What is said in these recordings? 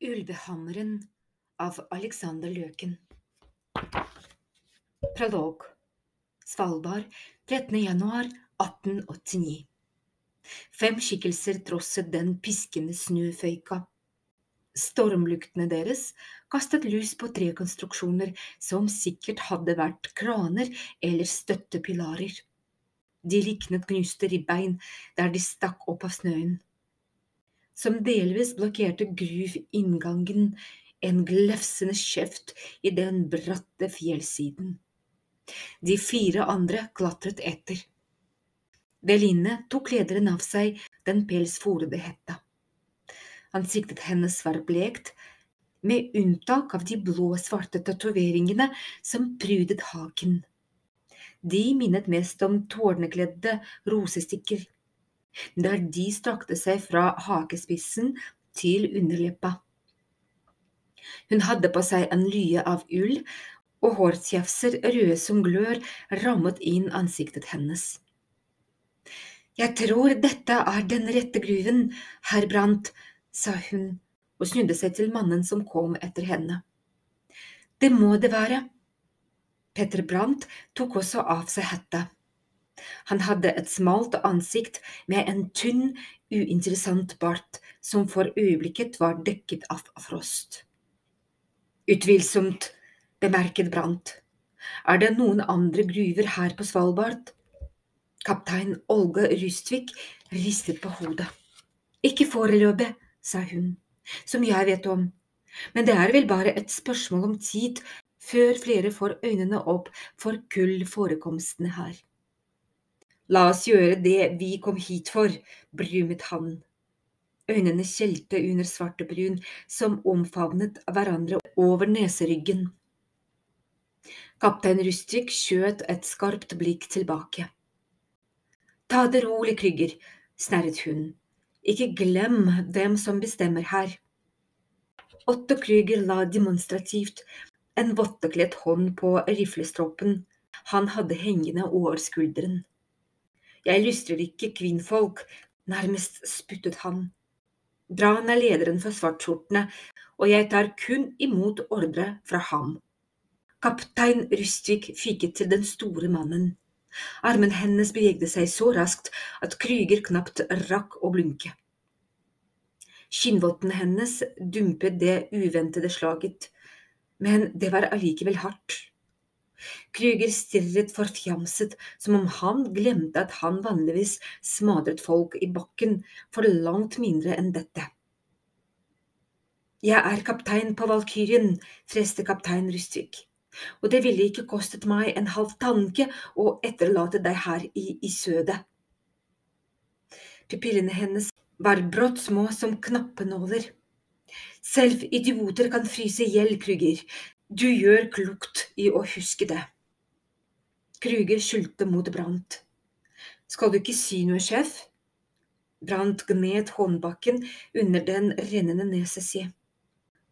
Ulvehammeren av Alexander Løken Prolog Svalbard 13. januar 1889 Fem skikkelser trosset den piskende snøføyka. Stormluktene deres kastet lys på tre konstruksjoner som sikkert hadde vært kraner eller støttepilarer. De liknet knuste ribbein der de stakk opp av snøen. Som delvis blokkerte gruv inngangen en glefsende kjeft i den bratte fjellsiden. De fire andre klatret etter. Deline tok lederen av seg den pelsforede hetta. Ansiktet hennes var blekt, med unntak av de blå-svarte tatoveringene som prydet haken. De minnet mest om tårnekledde rosestikker, der de strakte seg fra hakespissen til underleppa. Hun hadde på seg en lye av ull, og hårtjafser røde som glør rammet inn ansiktet hennes. Jeg tror dette er den rette gruven, herr Brandt, sa hun og snudde seg til mannen som kom etter henne. Det må det være. Petter Brandt tok også av seg hetta. Han hadde et smalt ansikt med en tynn, uinteressant bart som for øyeblikket var dekket av frost. Utvilsomt, bemerket Brandt. Er det noen andre gruver her på Svalbard? Kaptein Olga Rystvik ristet på hodet. Ikke foreløpig, sa hun, som jeg vet om, men det er vel bare et spørsmål om tid før flere får øynene opp for kullforekomstene her. La oss gjøre det vi kom hit for, brumet han. Øynene skjelte under svartebrun som omfavnet hverandre over neseryggen. Kaptein Rustvik skjøt et skarpt blikk tilbake. Ta det rolig, Krygger, snerret hun. Ikke glem hvem som bestemmer her. Otto Krüger la demonstrativt en vottekledd hånd på riflestroppen han hadde hengende over skulderen. Jeg lystrer ikke kvinnfolk, nærmest spyttet han. Dran er lederen for svartskjortene, og jeg tar kun imot ordre fra ham. Kaptein Rustvik fikket til den store mannen. Armen hennes bevegde seg så raskt at Krüger knapt rakk å blunke. Kinnvottene hennes dumpet det uventede slaget, men det var allikevel hardt. Krüger stirret forfjamset, som om han glemte at han vanligvis smadret folk i bakken for langt mindre enn dette. Jeg er kaptein på Valkyrien, freste kaptein Rustvik, og det ville ikke kostet meg en halv tanke å etterlate deg her i, i sødet. Pupillene hennes var brått små som knappenåler. Selv idioter kan fryse i hjel, Krüger. Du gjør klokt i å huske det. Krüger skyldte mot Brant. Skal du ikke si noe, sjef? Brant gned håndbakken under den rennende neset si.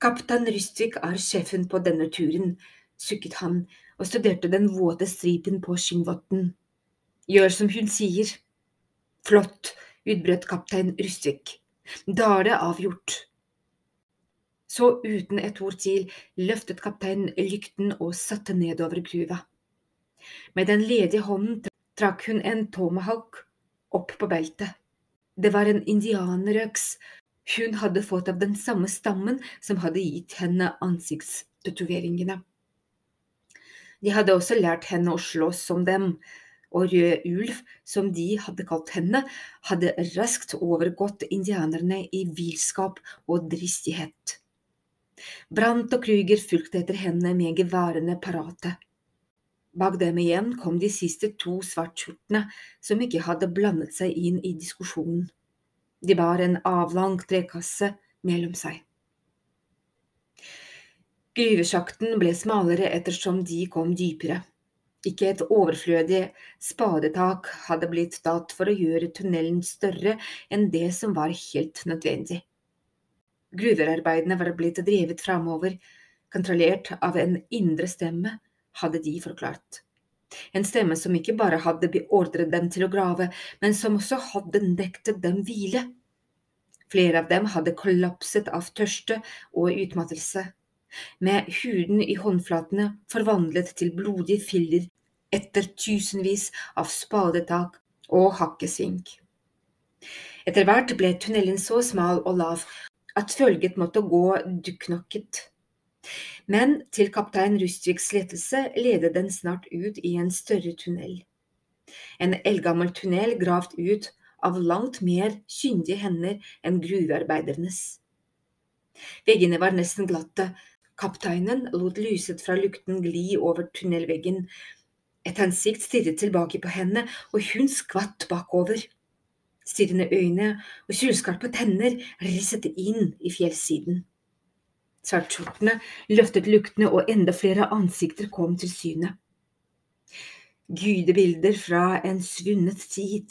Kaptein Rystvik er sjefen på denne turen, sukket han og studerte den våte stripen på skinnvotten. Gjør som hun sier. Flott, utbrøt kaptein Rystvik. Da er det avgjort. Så uten et ord til løftet kapteinen lykten og satte nedover gruva. Med den ledige hånden trakk hun en tomahawk opp på beltet. Det var en indianerøks hun hadde fått av den samme stammen som hadde gitt henne ansiktstatoveringene. De hadde også lært henne å slåss som dem, og Rød ulv, som de hadde kalt henne, hadde raskt overgått indianerne i villskap og dristighet. Brant og Krüger fulgte etter henne med geværene parate. Bak dem igjen kom de siste to svartskjortene som ikke hadde blandet seg inn i diskusjonen. De bar en avlang trekasse mellom seg. Gruvesjakten ble smalere ettersom de kom dypere. Ikke et overflødig spadetak hadde blitt tatt for å gjøre tunnelen større enn det som var helt nødvendig. Gruvearbeidene var blitt drevet framover, kontrollert av en indre stemme, hadde de forklart. En stemme som ikke bare hadde beordret dem til å grave, men som også hadde nektet dem hvile. Flere av dem hadde kollapset av tørste og utmattelse, med huden i håndflatene forvandlet til blodige filler etter tusenvis av spadetak og hakkesvink. Etter hvert ble tunnelen så smal og lav at følget måtte gå dukknokket. Men til kaptein Rustviks lettelse ledet den snart ut i en større tunnel. En eldgammel tunnel gravd ut av langt mer kyndige hender enn gruvearbeidernes. Veggene var nesten glatte, kapteinen lot lyset fra lukten gli over tunnelveggen, et ansikt stirret tilbake på henne, og hun skvatt bakover. Stirrende øyne og sylskarpe tenner risset inn i fjellsiden. Svartskjortene løftet luktene, og enda flere ansikter kom til syne. Gudebilder fra en svunnet tid.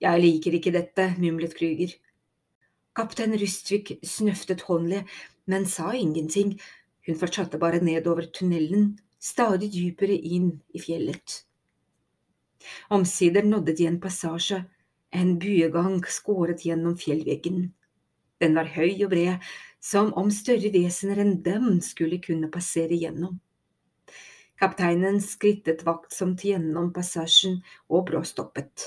Jeg liker ikke dette, mumlet Krüger. Kaptein Rustvik snøftet håndlig, men sa ingenting, hun fortsatte bare nedover tunnelen, stadig dypere inn i fjellet. Omsider nådde de en passasje, en buegang skåret gjennom fjellveggen. Den var høy og bred, som om større vesener enn dem skulle kunne passere gjennom. Kapteinen skrittet vaktsomt gjennom passasjen og bråstoppet.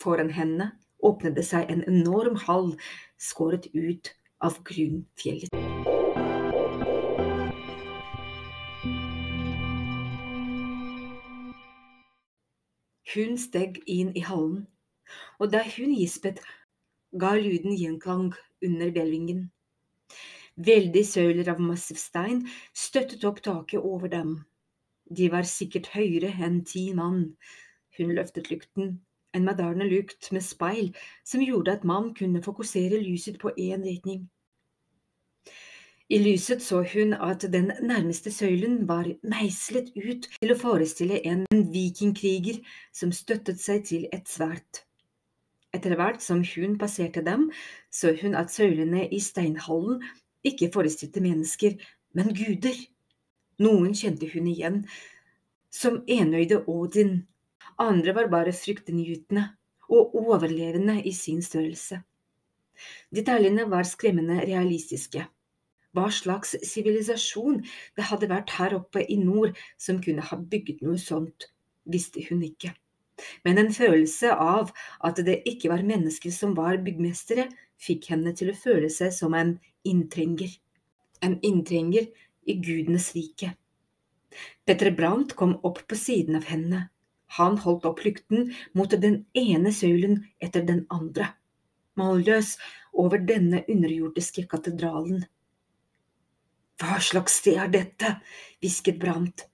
Foran henne åpnet det seg en enorm hall skåret ut av grunnfjellet. Hun steg inn i hallen, og da hun gispet, ga lyden gjenklang under hvelvingen. Veldige søyler av massiv stein støttet opp taket over dem. De var sikkert høyere enn ti mann. Hun løftet lykten, en moderne lukt med speil som gjorde at man kunne fokusere lyset på én retning. I lyset så hun at den nærmeste søylen var meislet ut til å forestille en vikingkriger som støttet seg til et sverd. Etter hvert som hun passerte dem, så hun at søylene i steinhallen ikke forestilte mennesker, men guder. Noen kjente hun igjen, som enøyde Odin, andre var bare fryktinngytende og overlevende i sin størrelse. Detaljene var skremmende realistiske. Hva slags sivilisasjon det hadde vært her oppe i nord som kunne ha bygget noe sånt, visste hun ikke. Men en følelse av at det ikke var mennesker som var byggmestere, fikk henne til å føle seg som en inntrenger. En inntrenger i gudenes rike. Petter Brandt kom opp på siden av henne. Han holdt opp lykten mot den ene søylen etter den andre, målløs over denne underjordiske katedralen. Hva slags sted er dette? hvisket Brandt.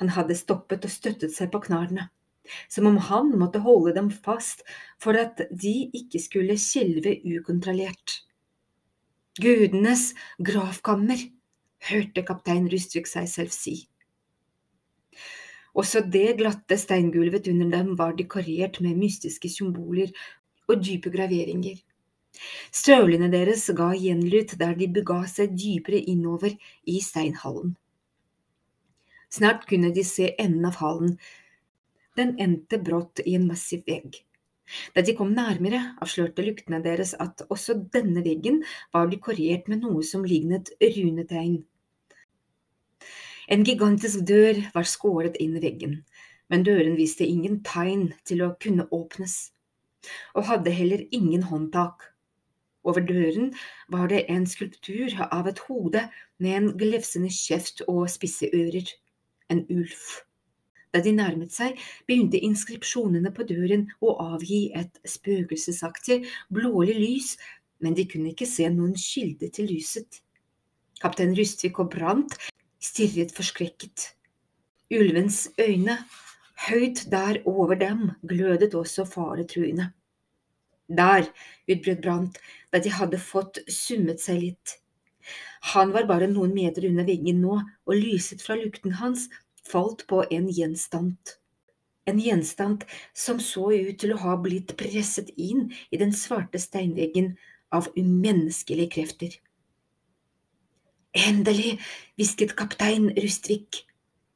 Han hadde stoppet og støttet seg på knærne, som om han måtte holde dem fast for at de ikke skulle skjelve ukontrollert. Gudenes gravkammer, hørte kaptein Rustvik seg selv si. Også det glatte steingulvet under dem var dekorert med mystiske symboler og dype graveringer. Støvlene deres ga gjenlyd der de bega seg dypere innover i steinhallen. Snart kunne de se enden av hallen. Den endte brått i en massiv vegg. Da de kom nærmere, avslørte luktene deres at også denne veggen var dekorert med noe som lignet runetegn. En gigantisk dør var skåret inn i veggen, men døren viste ingen tegn til å kunne åpnes, og hadde heller ingen håndtak. Over døren var det en skulptur av et hode med en glefsende kjeft og spisse ører, en ulv. Da de nærmet seg, begynte inskripsjonene på døren å avgi et spøkelsesaktig, blålig lys, men de kunne ikke se noen kilde til lyset. Kaptein Rustvik og Brant stirret forskrekket. Ulvens øyne, høyt der over dem, glødet også faretruende. Der, utbrøt Brant da de hadde fått summet seg litt. Han var bare noen meter under veggen nå, og lyset fra lukten hans falt på en gjenstand. En gjenstand som så ut til å ha blitt presset inn i den svarte steinveggen av umenneskelige krefter. Endelig, hvisket kaptein Rustvik.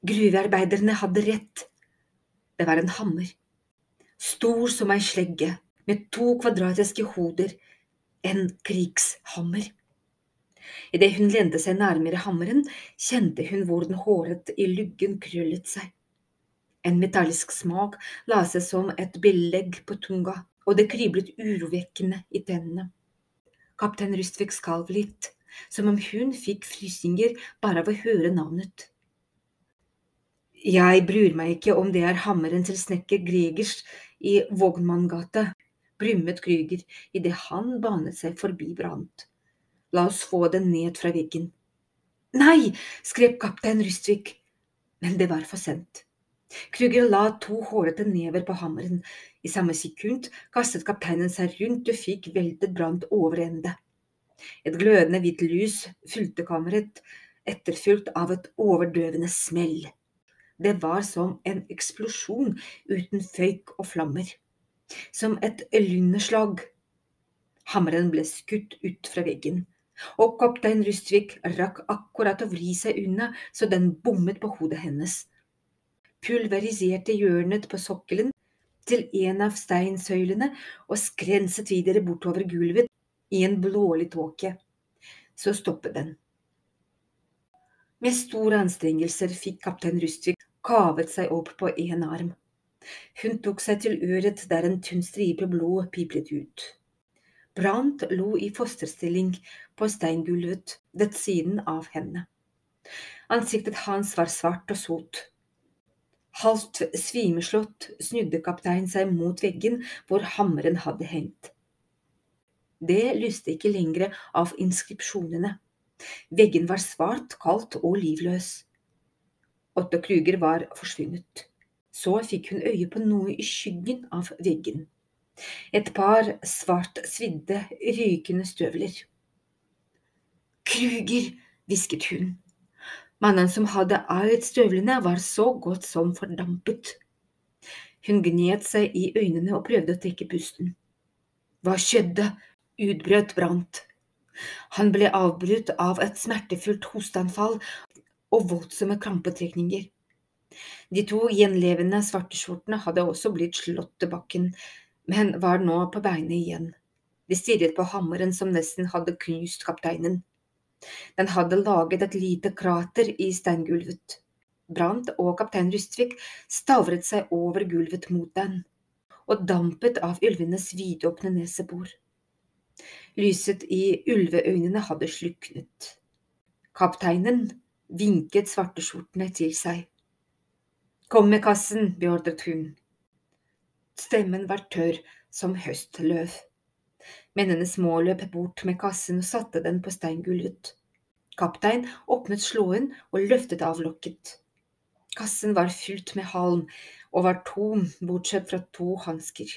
Gruvearbeiderne hadde rett. Det var en hammer. Stor som ei slegge, med to kvadratiske hoder. En krigshammer. Idet hun lente seg nærmere hammeren, kjente hun hvor den håret i luggen krøllet seg. En metallisk smak la seg som et belegg på tunga, og det kriblet urovekkende i tennene. Kaptein Rustvik skalv litt, som om hun fikk frysninger bare av å høre navnet. Jeg bryr meg ikke om det er hammeren til snekker Gregers i Vognmanngata, brummet Krüger idet han banet seg forbi Brant. La oss få den ned fra veggen. Nei, skrep kaptein Rystvik, men det var for sent. Krüger la to hårete never på hammeren. I samme sekund kastet kapteinen seg rundt og fikk veltet Brant over ende. Et glødende hvitt lys fylte kammeret, etterfulgt av et overdøvende smell. Det var som en eksplosjon uten føyk og flammer. Som et lynneslag. Hammeren ble skutt ut fra veggen og kaptein Rustvik rakk akkurat å vri seg unna så den bommet på hodet hennes. Pulveriserte hjørnet på sokkelen til en av steinsøylene og skrenset videre bortover gulvet i en blålig tåke. Så stoppet den. Med store anstrengelser fikk kaptein Rustvik kavet seg opp på én arm. Hun tok seg til øret der en tynn stripe blod piplet ut. Brant lo i fosterstilling på steingulvet ved siden av henne. Ansiktet hans var svart og sot. Halvt svimeslått snudde kapteinen seg mot veggen hvor hammeren hadde hengt. Det lyste ikke lenger av inskripsjonene. Veggen var svart, kaldt og livløs. Otto Kluger var forsvunnet. Så fikk hun øye på noe i skyggen av veggen. Et par svart svidde, rykende støvler. Kruger, hvisket hun. Mannen som hadde eid støvlene, var så godt som fordampet. Hun gned seg i øynene og prøvde å trekke pusten. Hva skjedde? utbrøt Brant. Han ble avbrutt av et smertefullt hosteanfall og voldsomme krampetrekninger. De to gjenlevende svarteskjortene hadde også blitt slått til bakken, men var nå på beina igjen. De stirret på hammeren som nesten hadde knust kapteinen. Den hadde laget et lite krater i steingulvet. Brant og kaptein Rustvik stavret seg over gulvet mot den, og dampet av ulvenes vidåpne nesebor. Lyset i ulveøynene hadde sluknet. Kapteinen vinket svarteskjortene til seg. Kom med kassen, beordret hun. Stemmen var tørr som høstløv. Mennene småløp bort med kassen og satte den på steingulvet. Kaptein åpnet slåen og løftet av lokket. Kassen var fylt med halm og var tom bortsett fra to hansker.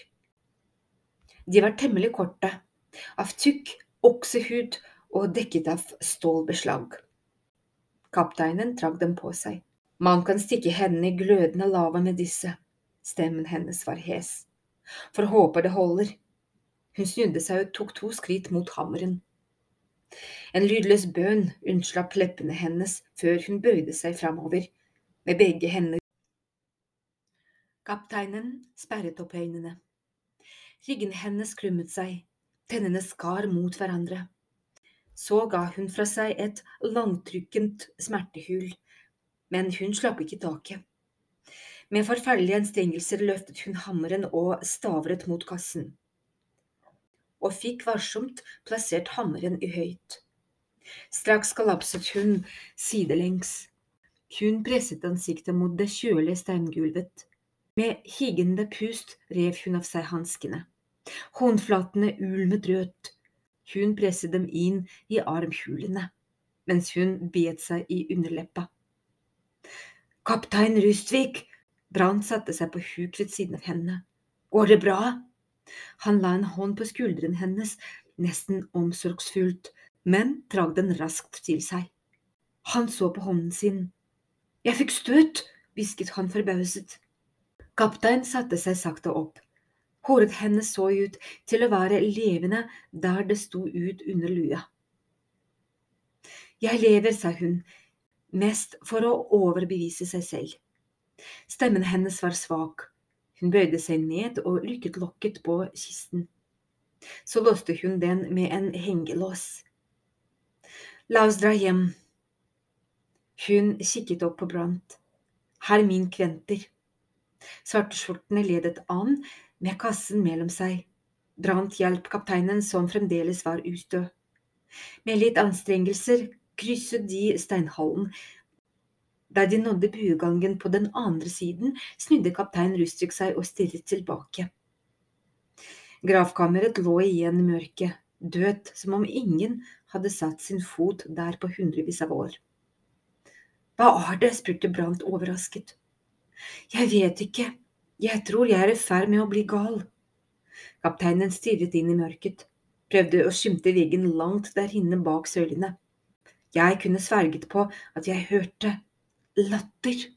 De var temmelig korte, av tykk oksehud og dekket av stålbeslag. Kapteinen trakk dem på seg. Man kan stikke hendene i glødende lava med disse. Stemmen hennes var hes. For håper det holder. Hun snudde seg og tok to skritt mot hammeren. En lydløs bønn unnslapp leppene hennes før hun bøyde seg framover med begge hender. Kapteinen sperret opp øynene. Ryggen hennes krummet seg, tennene skar mot hverandre. Så ga hun fra seg et langtrykkent smertehyl, men hun slapp ikke taket. Med forferdelige anstrengelser løftet hun hammeren og stavret mot kassen, og fikk varsomt plassert hammeren i høyt. Straks kollapset hun sidelengs. Hun presset ansiktet mot det kjølige steingulvet. Med higgende pust rev hun av seg hanskene. Håndflatene ulmet rødt. Hun presset dem inn i armhulene, mens hun bet seg i underleppa. Kaptein Rustvik, Brann satte seg på huk ved siden av henne. Går det bra? Han la en hånd på skulderen hennes, nesten omsorgsfullt, men trakk den raskt til seg. Han så på hånden sin. Jeg fikk støt, hvisket han forbauset. Kaptein satte seg sakte opp. Håret hennes så ut til å være levende der det sto ut under lua. Jeg lever, sa hun, mest for å overbevise seg selv. Stemmen hennes var svak. Hun bøyde seg ned og lykket lokket på kisten. Så låste hun den med en hengelås. La oss dra hjem. Hun kikket opp på Brant. Hermin kventer. Svarteskjortene ledet an med kassen mellom seg. Brant hjalp kapteinen, som fremdeles var ustø. Med litt anstrengelser krysset de steinhallen da de nådde buegangen på den andre siden, snudde kaptein Rustrik seg og stirret tilbake. Gravkammeret lå igjen i mørket, dødt som om ingen hadde satt sin fot der på hundrevis av år. Hva er det? spurte Brant overrasket. Jeg vet ikke, jeg tror jeg er i ferd med å bli gal. Kapteinen stirret inn i mørket, prøvde å skimte veggen langt der inne bak søylene. Jeg kunne sverget på at jeg hørte latter.